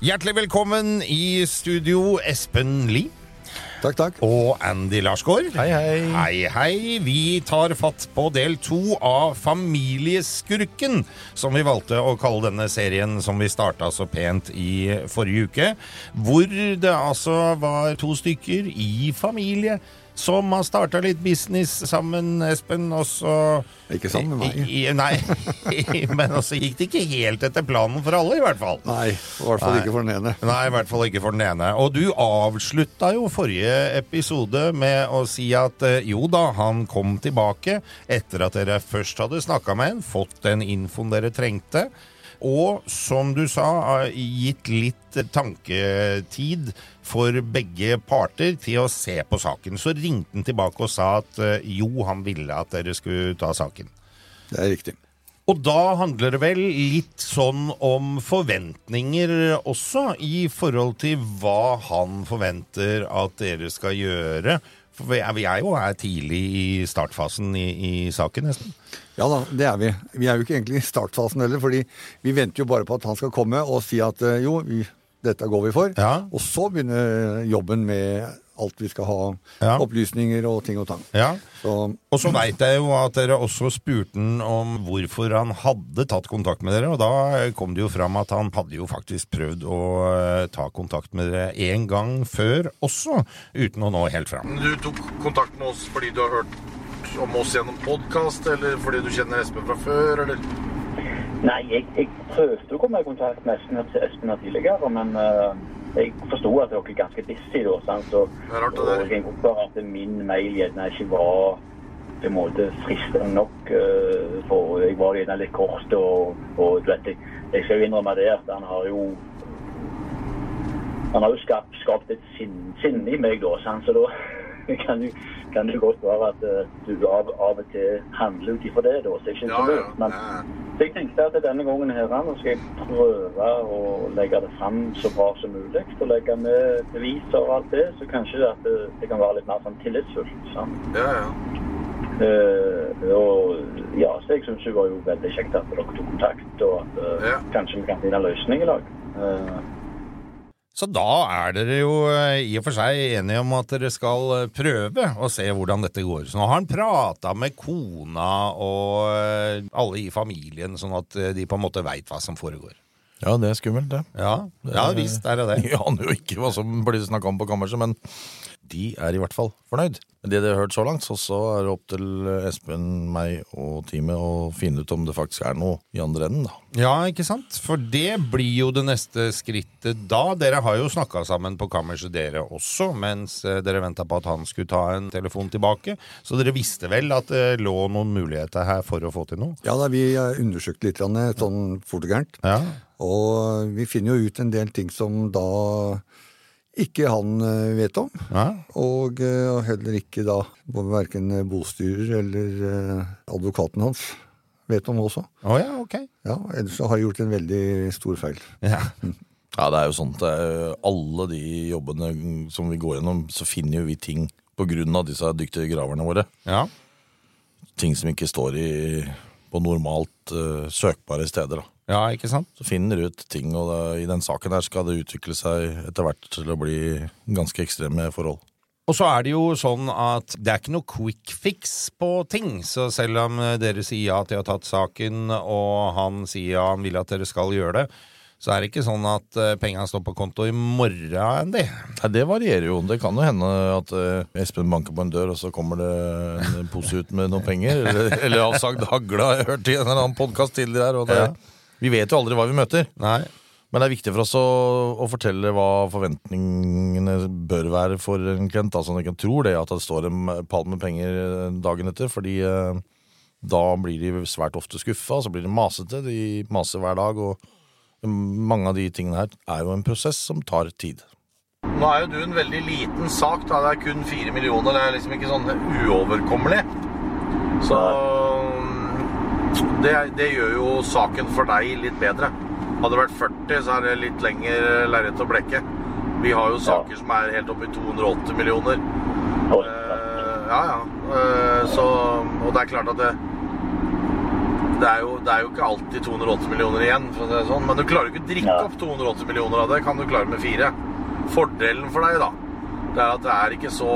Hjertelig velkommen i studio, Espen Lie. Takk, takk. Og Andy Larsgaard. Hei, hei. Hei, hei. Vi tar fatt på del to av Familieskurken, som vi valgte å kalle denne serien som vi starta så pent i forrige uke. Hvor det altså var to stykker i familie som har starta litt business sammen, Espen, og så Ikke sammen med meg. I, nei, men også gikk det ikke helt etter planen for alle, i hvert fall. Nei, i hvert fall Nei. ikke for den ene. Nei, i hvert fall ikke for den ene. Og du avslutta jo forrige episode med å si at eh, jo da, han kom tilbake etter at dere først hadde snakka med en, fått den infoen dere trengte. Og som du sa, gitt litt tanketid for begge parter til å se på saken. Så ringte han tilbake og sa at eh, jo, han ville at dere skulle ta saken. Det er riktig. Og da handler det vel litt sånn om forventninger også, i forhold til hva han forventer at dere skal gjøre. For vi er, vi er jo her tidlig i startfasen i, i saken, nesten. Ja da, det er vi. Vi er jo ikke egentlig i startfasen heller, fordi vi venter jo bare på at han skal komme og si at eh, jo, vi, dette går vi for. Ja. Og så begynner jobben med alt vi skal ha. Ja. Opplysninger og ting og tang. Ja. Så Og så veit jeg jo at dere også spurte han om hvorfor han hadde tatt kontakt med dere, og da kom det jo fram at han hadde jo faktisk prøvd å eh, ta kontakt med dere en gang før også, uten å nå helt fram. Du tok kontakt med oss fordi du har hørt om oss gjennom podkast, eller fordi du kjenner Espen fra før, eller? Nei, jeg, jeg prøvde å komme i kontakt med Espen, tidligere, men eh, jeg forsto at dere er ganske busy da. Sant? Så, Det er rart det og der. håper at min mail gjerne ikke var på en måte fristende nok. eh, for jeg var gjerne litt kort, og, og du vet, jeg, jeg skal jo innrømme det at han har jo han har jo skapt, skapt et sinne sin i meg, da, sant? så da kan, jo, kan det godt være at eh, du av, av og til handler ut ifra det. da, så jeg synes Ja, det, ja. men, så jeg tenkte at denne gangen her nå skal jeg prøve å legge det fram så bra som mulig. Og legge med beviser og alt det, så kanskje at det, det kan være litt mer sånn tillitsfullt. Sånn. ja, ja. Uh, og ja, så jeg syns det var jo veldig kjekt at dere tok kontakt, og at uh, Ja. kanskje vi kan finne en løsning i lag. Eh, Så da er dere jo eh, i og for seg enige om at dere skal eh, prøve å se hvordan dette går. Så nå har han prata med kona og eh, alle i familien, sånn at de på en måte veit hva som foregår. Ja, det er skummelt, det. Ja, ja visst er det det. Jeg aner jo ikke hva som blir snakka om på kammerset, men de er i hvert fall fornøyd. Det de har hørt så langt, så, så er det opp til Espen, meg og teamet å finne ut om det faktisk er noe i andre enden, da. Ja, ikke sant? For det blir jo det neste skrittet da. Dere har jo snakka sammen på kammerset, dere også, mens eh, dere venta på at han skulle ta en telefon tilbake. Så dere visste vel at det lå noen muligheter her for å få til noe? ja da, vi har undersøkt litt grann, sånn fort og gærent. Ja. Og vi finner jo ut en del ting som da ikke han eh, vet om. ja. Og eh, heller ikke da verken bostyrer eller eh, advokaten hans vet om også. Å ja, ok. Ja, Ellers så har jeg gjort en veldig stor feil. Ja. Ja, det er jo sånn at alle de jobbene som vi går gjennom, så finner jo vi ting på grunn av disse dyktige graverne våre. ja. Ting som ikke står i, på normalt uh, søkbare steder, da. Ja, ikke sant? Så finner ut ting, og da, i den saken her skal det utvikle seg etter hvert til å bli ganske ekstreme forhold. Og så er det jo sånn at det er ikke noe quick fix på ting. Så selv om eh, dere sier ja til å ha tatt saken, og han sier ja, han vil at dere skal gjøre det, så er det ikke sånn at uh, penga står på konto i morgen, Andy. Nei, Det varierer jo. Det kan jo hende at eh, Espen banker på en dør, og så kommer det en pose ut med noen penger. Eller, eller avsagd hagle, har jeg hørt i en eller annen podkast tidligere. Og det, Ja. Vi vet jo aldri hva vi møter. Nei. Men det er viktig for oss å, å fortelle hva forventningene bør være for en klient. Altså, jeg tror det at det står en pall med penger dagen etter, fordi eh, da blir de svært ofte skuffa, så blir de masete. De maser hver dag og mange av de tingene her er jo en prosess som tar tid. Nå er jo du en veldig liten sak, da. Det er kun fire millioner. Det er liksom ikke sånn uoverkommelig. Så det, det gjør jo saken for deg litt bedre. Hadde det vært 40, så er det litt lengre lerret å blekke. Vi har jo saker som er helt oppe i 280 millioner. Eh, ja, ja. Uh, så, og det er klart at det, det, er jo, det er jo ikke alltid 280 millioner igjen, sånn. Men du klarer jo ikke å drikke Ja. opp 280 millioner av det. Kan du klare med fire. Fordelen for deg, da, det er at det er ikke så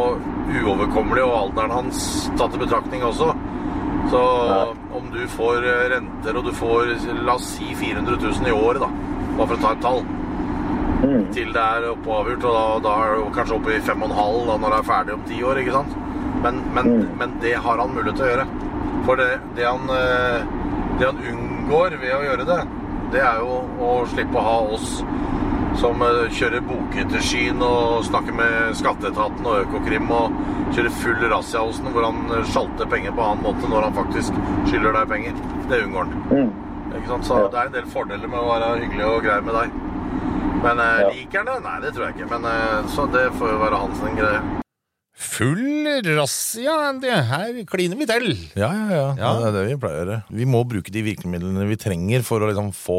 uoverkommelig, og alderen hans tatt i betraktning også. Så du får eh, renter, og du får, la oss si 400 000 i året, da, bare for å ta et tall, Mm. til det er oppe og avgjort, og da, da er du kanskje oppe i 5,5 da når det er ferdig om ti år, ikke sant? Men, men, Mm. men det har han mulighet til å gjøre. For det, det, han, eh, det han unngår ved å gjøre det, det er jo å slippe å ha oss som eh, kjører boketterskyen og snakker med Skatteetaten og Økokrim og kjører full razzia hos den, hvor han eh, sjalter penger på annen måte når han faktisk skylder deg penger. Det unngår han. Mm. Ikke sant? Så Ja. det er en del fordeler med å være hyggelig og grei med deg. Men eh, Ja. liker han det? Nei, det tror jeg ikke. Men eh, så det får jo være hans en greie. Full razzia, Andy. Her kliner vi til. Ja, ja, ja. Ja. Det er det vi pleier å gjøre. Vi må bruke de virkemidlene vi trenger for å liksom få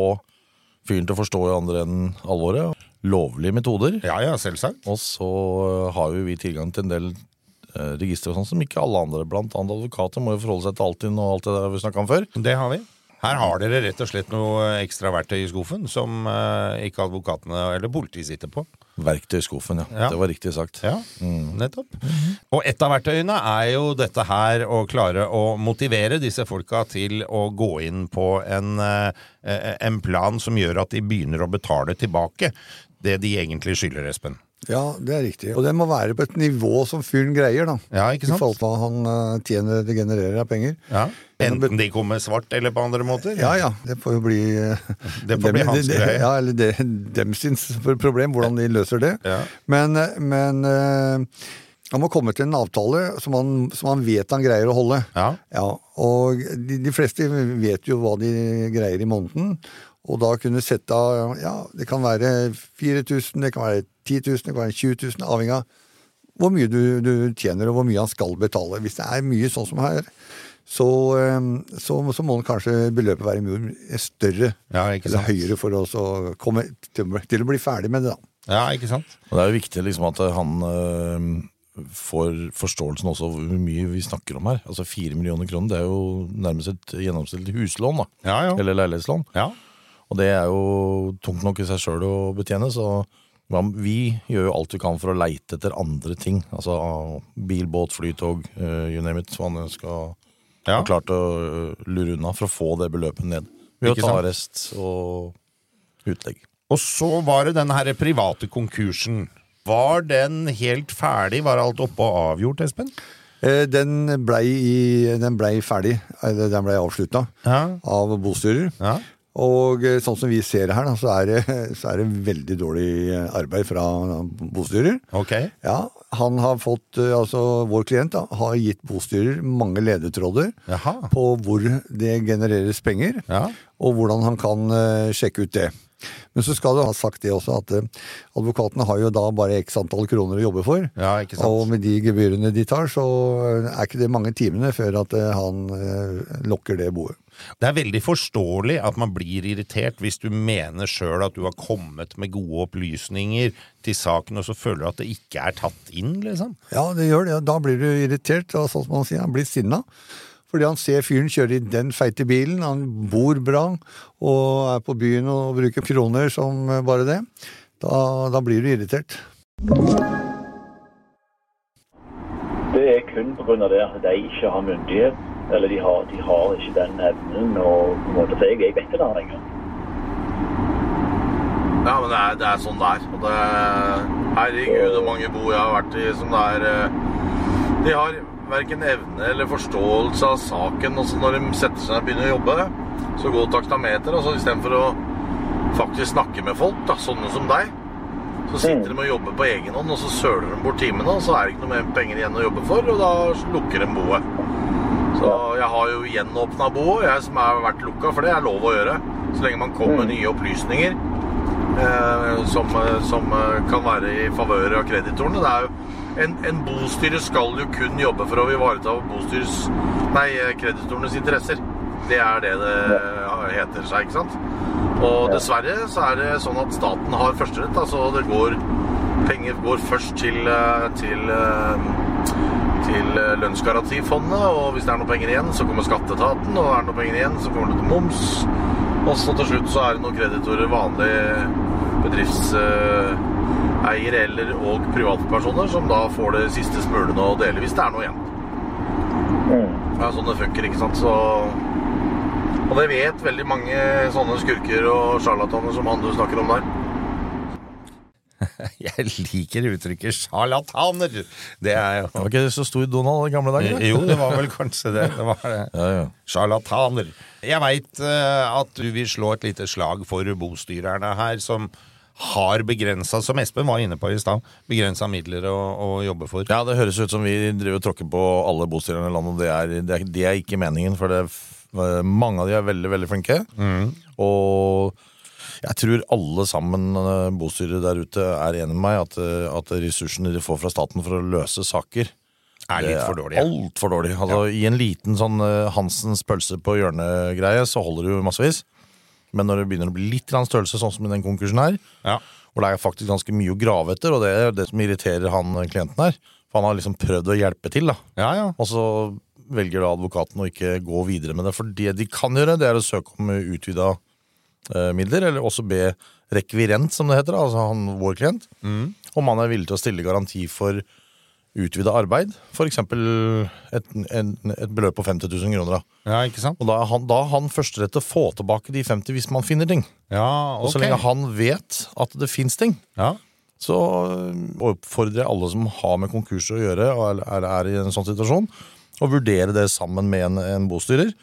fyren til å forstå i andre enden alvoret. Lovlige metoder. Ja, ja, selvsagt. Og så øh, har jo vi tilgang til en del eh, registre og sånn som ikke alle andre, blant annet advokater, må jo forholde seg til Altinn og alt det der vi snakka om før. Det har vi. Her har dere rett og slett noe ekstra verktøy i skuffen som eh, ikke advokatene eller politiet sitter på. Verktøyskuffen, ja. Ja. Det var riktig sagt. Ja, nettopp. Og et av verktøyene er jo dette her å klare å motivere disse folka til å gå inn på en, eh, en plan som gjør at de begynner å betale tilbake det de egentlig skylder, Espen. Ja, det er riktig. Og det må være på et nivå som fyren greier, da. Ja, ikke sant? I forhold til hva han eh, tjener, det genererer av penger. Ja. Enten de kommer svart eller på andre måter. Ja ja, det får jo bli eh, Det får bli hans greie. Ja, eller det, dem sin problem, hvordan de løser det. Ja. Men, eh, men han må komme til en avtale som han, som han vet han greier å holde. Ja. Ja, og de, de fleste vet jo hva de greier i måneden. Og da kunne sette av Ja, det kan være 4000, det kan være 10 000, det kan være 20 000, avhengig av hvor mye du, du tjener og hvor mye han skal betale. Hvis det er mye sånn som her, så, eh, så, så må kanskje beløpet være mye større. Ja, ikke eller høyere for å komme til, til å bli ferdig med det, da. Ja, ikke sant? Og det er jo viktig liksom at han øh, får forståelsen også av hvor mye vi snakker om her. Altså Fire millioner kroner, det er jo nærmest et gjennomsnittlig huslån, da. Ja, ja. Eller leilighetslån. ja. Og det er jo tungt nok i seg sjøl å betjene, så vi gjør jo alt vi kan for å leite etter andre ting. Altså bil, båt, flytog, uh, you name it. Hva man skal Ja. ha klart å øh, lure unna for å få det beløpet ned. Ved å ta arrest og utlegg. Og så var det den her private konkursen. Var den helt ferdig? Var alt oppe og avgjort, Espen? Eh, Den blei, ble ferdig, eller den blei avslutta Ja. av bostyrer. Ja. Og eh, sånn som vi ser her, så er det, så er det veldig dårlig eh, arbeid fra bostyrer. Ok. Ja, han har fått, eh, altså vår klient da, har gitt bostyrer mange ledetråder Jaha. på hvor det genereres penger, Ja. og hvordan han kan eh, sjekke ut det. Men så skal du ha sagt det også, at eh, advokatene har jo da bare x antall kroner å jobbe for. Ja, ikke sant. Og med de gebyrene de tar, så er ikke det mange timene før at eh, han eh, lokker det boet. Det er veldig forståelig at man blir irritert hvis du mener sjøl at du har kommet med gode opplysninger til saken, og så føler du at det ikke er tatt inn, liksom. Ja, det gjør det. Da blir du irritert, og sånn som man sier, han blir sinna. Fordi han ser fyren kjøre i den feite bilen, han bor bra og er på byen og bruker kroner som bare det. Da, da blir du irritert. Det er kun pga. det at de ikke har myndighet, eller de har, de har ikke den evnen. og på en måte, jeg, jeg vet ikke det lenger. Ja, men det er, det er sånn det er. Og det Herregud, hvor mange bo jeg har vært i som det er eh, De har verken evne eller forståelse av saken. Og så når de setter seg ned og begynner å jobbe, så går taktameter. Og så istedenfor å faktisk snakke med folk, da, sånne som deg, så sitter de og jobber på egen hånd, og så søler de bort timene, og så er det ikke noe mer penger igjen å jobbe for, og da lukker de boet. Så jeg har jo gjenåpna boet, jeg som har vært lukka, for det er lov å gjøre. Så lenge man kommer med nye opplysninger eh, som, eh, som eh, kan være i favør av kreditorene. Det er jo en, en bostyre skal jo kun jobbe for å ivareta nei, eh, kreditorenes interesser. Det er det det heter seg, ikke sant? Og dessverre så er det sånn at staten har førsterett. Altså det går Penger går først til, til, til eh, lønnsgarantifondet, og hvis det er noe penger igjen, så kommer skatteetaten, og er det noe penger igjen, så kommer det til moms. Og så til slutt så er det noen kreditorer, vanlige bedriftseiere eller og privatpersoner, som da får det siste smulene å dele hvis det er noe igjen. Ja, sånn det funker, ikke sant? Så Og det vet veldig mange sånne skurker og sjarlataner som han du snakker om der. Jeg liker uttrykket sjarlataner. Det er jo Var ikke det så stor Donald i gamle dager? Jo, det var vel kanskje det. Det var det. Ja, ja. Sjarlataner. Jeg veit at du vil slå et lite slag for bostyrerne her, som har begrensa, som Espen var inne på i stad, begrensa midler å, å jobbe for. Ja, det høres ut som vi driver og tråkker på alle bostyrerne i landet. og Det er, det, er, det er ikke meningen, for det, mange av de er veldig, veldig flinke. Og jeg tror alle sammen eh, bostyrere der ute er enig med meg at, eh, at ressursene de får fra staten for å løse saker Er litt for dårlige. Altfor dårlig. Altså, I en liten sånn eh, Hansens pølse på hjørnet-greie så holder det jo massevis. Men når det begynner å bli litt størrelse, sånn som i den konkursen her, Ja. hvor det er faktisk ganske mye å grave etter, og det er det som irriterer han klienten her. For han har liksom prøvd å hjelpe til, da. Ja, ja. Og så velger da advokaten å ikke gå videre med det. For det de kan gjøre, det er å søke om utvida midler, eller også be rekvirent, som det heter, altså han, vår klient, om han er villig til å stille garanti for utvida arbeid. F.eks. Et, en, et beløp på 50 000 kroner. Da. ja, ikke sant? Og da er han, da har han førsterett til å få tilbake de 50 hvis man finner ting. Ja, Og så lenge han vet at det fins ting, Ja. så øh, oppfordrer jeg alle som har med konkurser å gjøre, og er, er, er i en sånn situasjon, å vurdere det sammen med en, en bostyrer.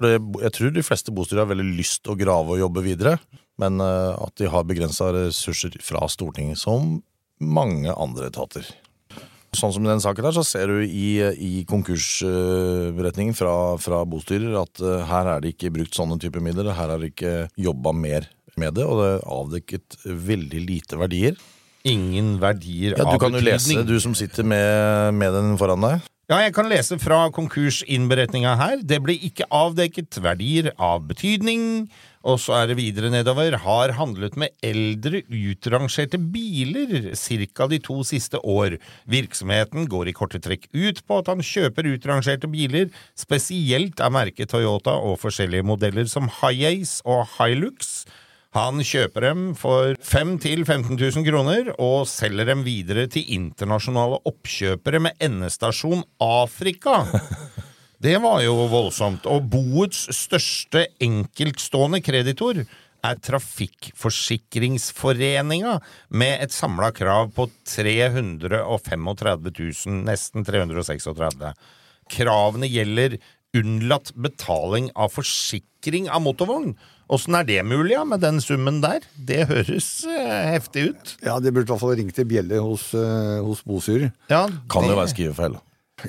For jeg tror de fleste bostyrere har veldig lyst til å grave og jobbe videre, men øh, at de har begrensa ressurser fra Stortinget, som mange andre etater. Sånn som i den saken her, så ser du i, i konkursberetningen fra, fra bostyrer at øh, her er det ikke brukt sånne typer midler, her er det ikke jobba mer med det, og det er avdekket veldig lite verdier. Ingen verdier Ja, av Du kan jo lese, du som sitter med, med den foran deg. Ja, jeg kan lese fra konkursinnberetninga her. Det ble ikke avdekket verdier av betydning. Og så er det videre nedover. Har handlet med eldre utrangerte biler ca. de to siste år. Virksomheten går i korte trekk ut på at han kjøper utrangerte biler, spesielt av merket Toyota og forskjellige modeller som Hiace og Hilux. Han kjøper dem for 5 000-15 000 kroner og selger dem videre til internasjonale oppkjøpere med endestasjon Afrika. Det var jo voldsomt. Og boets største enkeltstående kreditor er Trafikkforsikringsforeninga, med et samla krav på 335 000, nesten 336. Kravene gjelder unnlatt betaling av forsikring av motorvogn. Åssen er det mulig, ja, med den summen der? Det høres eh, heftig ut. Ja, det burde i hvert fall ringt til bjelle hos, uh, hos bosyrer. Ja, Kan det- jo være skrivefeil.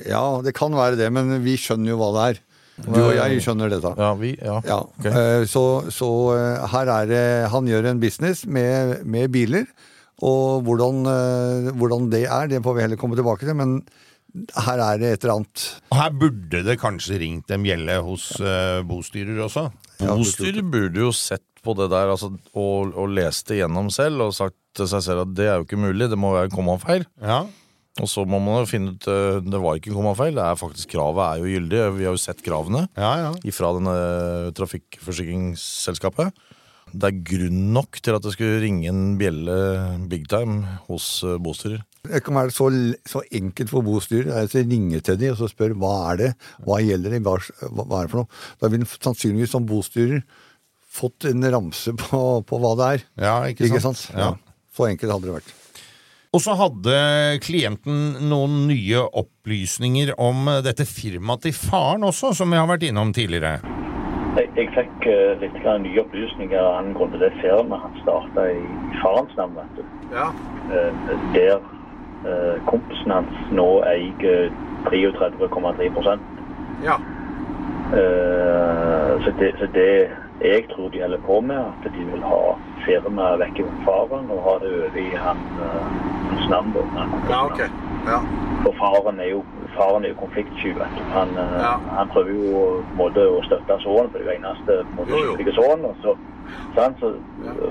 Ja, det kan være det, men vi skjønner jo hva det er. Du og jeg skjønner dette. Ja, vi, ja. Ja, Ok. eh, Så, så eh, her er det Han gjør en business med, med biler. Og hvordan, eh, hvordan det er, det får vi heller komme tilbake til. Men her er det et eller annet. Og her burde det kanskje ringt en bjelle hos uh, bostyrer også. Bostyrer burde jo sett på det der altså, og, og lest det gjennom selv og sagt til seg selv at det er jo ikke mulig, det må være en kommafeil. Ja. Og så må man jo finne ut uh, det var ikke en kommafeil, det er faktisk kravet er jo gyldig. Vi har jo sett kravene Ja, ja. fra denne trafikkforsikringsselskapet. Det er grunn nok til at det skulle ringe en bjelle big time hos uh, bostyrer. Det kan være så, så enkelt for bostyrer Altså, ringe til dem og så spørre hva er det, hva gjelder det, hva, hva er det for noe. Da vil sannsynligvis som bostyrer fått en ramse på, på hva det er. Ja, ikke? Ikke sant? Ja. Så enkelt hadde det vært. Og så hadde klienten noen nye opplysninger om dette firmaet til faren også, som vi har vært innom tidligere. Jeg, jeg fikk eh, litt grann nye opplysninger angående det firmaet han starta i, i farens navn. vet du. Ja. Eh, der kompisen hans nå eier 33,3% ja. Eh, så, det, så det jeg tror de holder på med, at de vil ha firmaet vekk fra faren og ha det over i han, eh, hans navn. Ja, ok. Ja. For faren er jo, faren er jo konfliktsky. Han, eh, Ja. han prøver jo måte å støtte sønnen, for det er jo eneste måte, Jo, jo. sønnen. og så- sant? Så,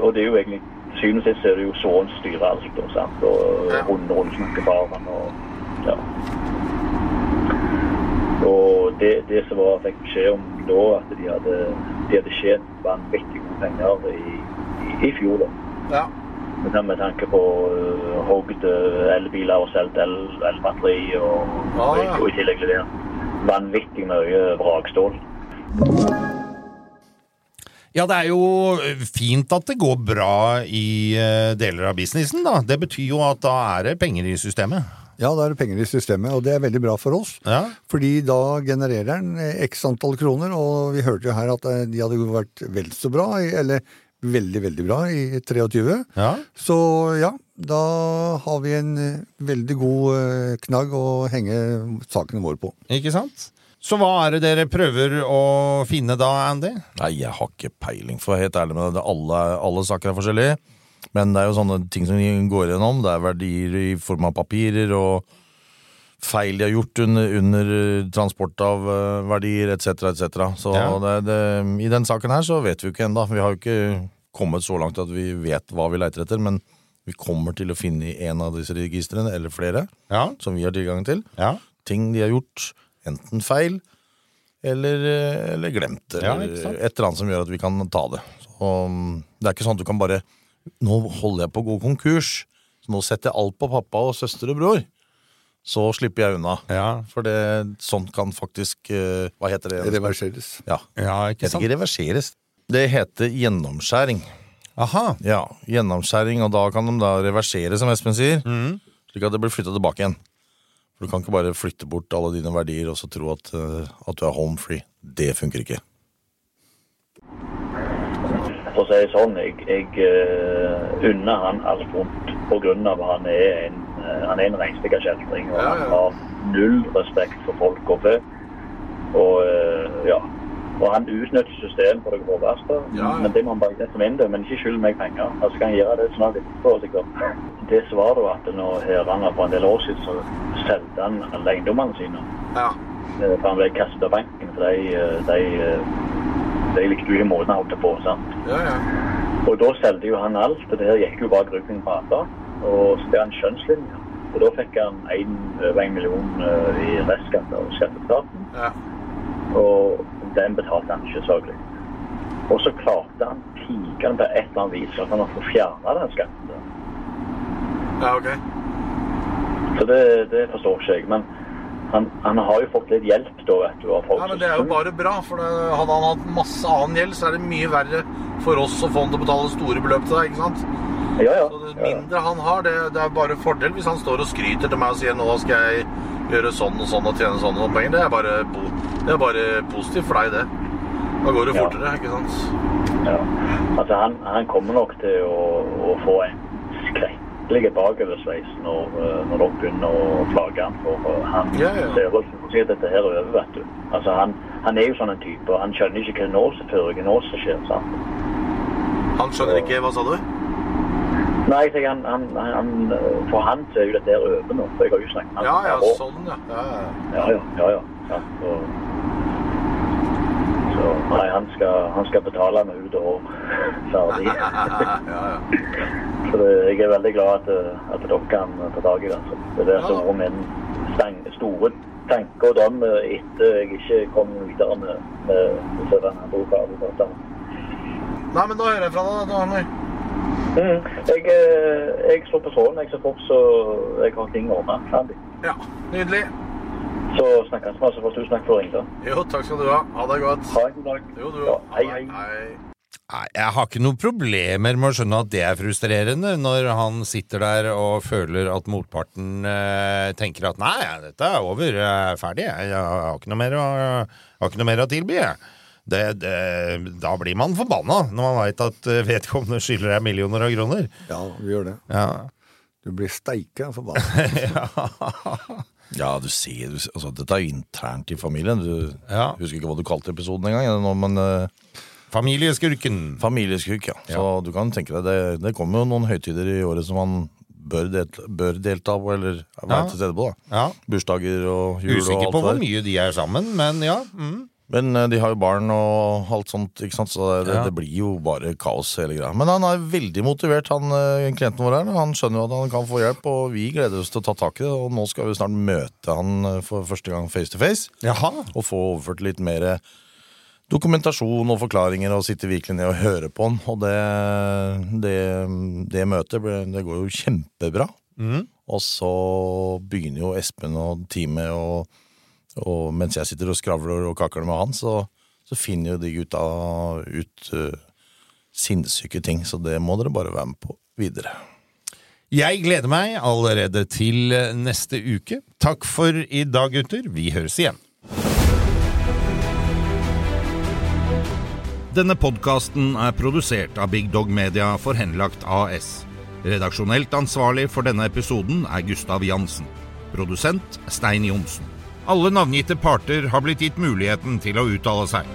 og det er jo egentlig syvende og sist er det jo sønnen som styrer alt. Og, sant? Og Ja. runde rundt snakkefaren, og ja. Og det, det som var, fikk beskjed om da, at de hadde, de hadde tjent vanvittig gode penger i, i, i fjor. da. ja. Med, med tanke på uh, hogd uh, elbiler og solgt el, elbatteri og, og, ja. og i tillegg levert vanvittig mye vrakstål. Ja, det er jo fint at det går bra i eh, deler av businessen, da. Det betyr jo at da er det penger i systemet. Ja, da er det penger i systemet, og det er veldig bra for oss. Ja. Fordi da genererer den eh, x antall kroner, og vi hørte jo her at de hadde vært vel så bra, eller veldig, veldig bra i 23. ja. Så ja, da har vi en veldig god knagg å henge sakene våre på. Ikke sant? Så hva er det dere prøver å finne da, Andy? Nei, jeg har ikke peiling, for helt ærlig med deg. Alle, alle saker er forskjellige. Men det er jo sånne ting som vi går gjennom. Det er verdier i form av papirer og feil de har gjort under, under eh, transport av eh, verdier etc. etc. Så Ja. det, det, i den saken her så vet vi jo ikke ennå. Vi har jo ikke kommet så langt at vi vet hva vi leiter etter. Men vi kommer til å finne i en av disse registrene, eller flere, Ja. som vi har tilgang til, Ja. ting de har gjort enten feil eller, eh, eller glemt, eller ja, et eller annet som gjør at vi kan ta det. Så, um, det er ikke sånn at du kan bare Nå holder jeg på å gå konkurs, så nå setter jeg alt på pappa og søster og bror. Så slipper jeg unna. Ja. For det, sånt kan faktisk eh, Hva heter det? Reverseres. Ja. ja, ikke sant? ikke reverseres. Det heter gjennomskjæring. Aha. Ja, gjennomskjæring, og da kan de da reversere, som Espen sier. Mm. Slik at det blir flytta tilbake igjen. For du kan ikke bare flytte bort alle dine verdier og så tro at, eh, at du er home free. Det funker ikke. For å si det sånn, jeg, jeg eh, unner han alt vondt av at han er en, uh, han er en reinspikka kjeltring. Og Ja, ja. han har null respekt for folk og fe. Og eh, ja. Og han utnytter systemet på det groveste. Ja. Men det må han bare gjøre som innø, men ikke skyld meg penger. Altså kan han gjøre det snart etterpå, sikkert. Det svarer jo at når Heranger for en del år siden, så solgte han alle eiendommene sine. Ja. Eh, For han ble kastet av banken, for de, eh, de, eh, de likte jo ikke måten han holdt på. sant? Ja, ja. Og da solgte jo han alt, og det her gikk jo bare grupping på alle. Og så ble han skjønnslinje. Og da fikk han over en million i restskatt av skatteetaten. ja. Og den betalte han ikke, selvfølgelig. Og så klarte han pikende på et eller annet vis at han har fått fjerna den skatten. der. Ja, ok. Så det, det forstår ikke jeg. Men han, han har jo fått litt hjelp da, vet du, av folk Ja, men Det er jo bare bra, for hadde han hatt masse annen gjeld, så er det mye verre for oss å få han til å betale store beløp til deg. ikke sant? Ja, ja. Så det mindre han har, det, det er bare fordel hvis han står og skryter til meg og sier nå skal jeg gjøre sånn og sånn og tjene sånn og sånn penger. Det er bare, det er bare positivt for deg, det. Da går det Ja. fortere, ikke sant? Ja. Altså, han, han kommer nok til å, å få en skrekkelig bakoversveis når, eh, når dere begynner å flagge han. For eh, han Ja, ja. ser å at dette her er over, vet du. Altså, han, han er jo sånn en type, han skjønner ikke hva nå som fører, nå som skjer. sant? Han skjønner ikke Hva sa du? Nei, jeg han, han, han, for han så er jo dette her over nå. For jeg har jo snakket med Ja, han. ja, ja, sånn, ja. ja, ja. Ja, ja, ja. Så, så nei, han skal, han skal betale meg ut og. Ferdig. ja, ja. Så det, jeg er veldig glad at, at dere kan ta tak i det. Altså. Det er det som var min store tanke og drøm etter jeg ikke kom videre med, med, med boka. advokatene. Nei, men da hører jeg fra deg. da, Arne. Mm. Jeg, eh, jeg slår på tråden jeg så fort så jeg har ting ordna. Ferdig. Ja, nydelig. Så snakkes vi. Altså, tusen takk for å ringe. Jo, takk skal du ha. Ha det godt. Ha en god dag. Jo, du Ja, òg. hei, hei. Nei, Jeg har ikke noen problemer med å skjønne at det er frustrerende, når han sitter der og føler at motparten eh, tenker at nei, dette er over, jeg er ferdig, jeg, har ikke noe mer å, har ikke noe mer å tilby. jeg. Det, det, da blir man forbanna når man veit at eh, vedkommende skylder deg millioner av kroner. Ja, vi gjør det. Ja. Du blir steika forbanna. Ja, du ser, du, ser- altså, Dette er jo internt i familien. Du Ja. husker ikke hva du kalte episoden engang. Men eh, Familieskurken. Familieskurk, ja. Så du kan tenke deg, det, det kommer jo noen høytider i året som man bør delta, bør delta på, eller være Ja. til stede på. da. Ja. Bursdager og jul og alt det der. Usikker på hvor mye de er sammen, men ja. Mm. Men eh, de har jo barn og alt sånt, ikke sant? så det, Ja. det blir jo bare kaos hele greia. Men han er veldig motivert, han eh, klienten vår her. Han skjønner jo at han kan få hjelp, og vi gleder oss til å ta tak i det. Og nå skal vi snart møte han eh, for første gang face to face, Jaha. og få overført litt mer dokumentasjon og forklaringer, og sitte virkelig ned og høre på han. Og det, det, det møtet det går jo kjempebra. Mm. Og så begynner jo Espen og teamet, og, og mens jeg sitter og skravler og kakler med han, så, så finner jo de gutta ut uh, sinnssyke ting. Så det må dere bare være med på videre. Jeg gleder meg allerede til neste uke. Takk for i dag, gutter. Vi høres igjen. Denne podkasten er produsert av Big Dog Media for Henlagt AS. Redaksjonelt ansvarlig for denne episoden er Gustav Jansen. Produsent Stein Johnsen. Alle navngitte parter har blitt gitt muligheten til å uttale seg.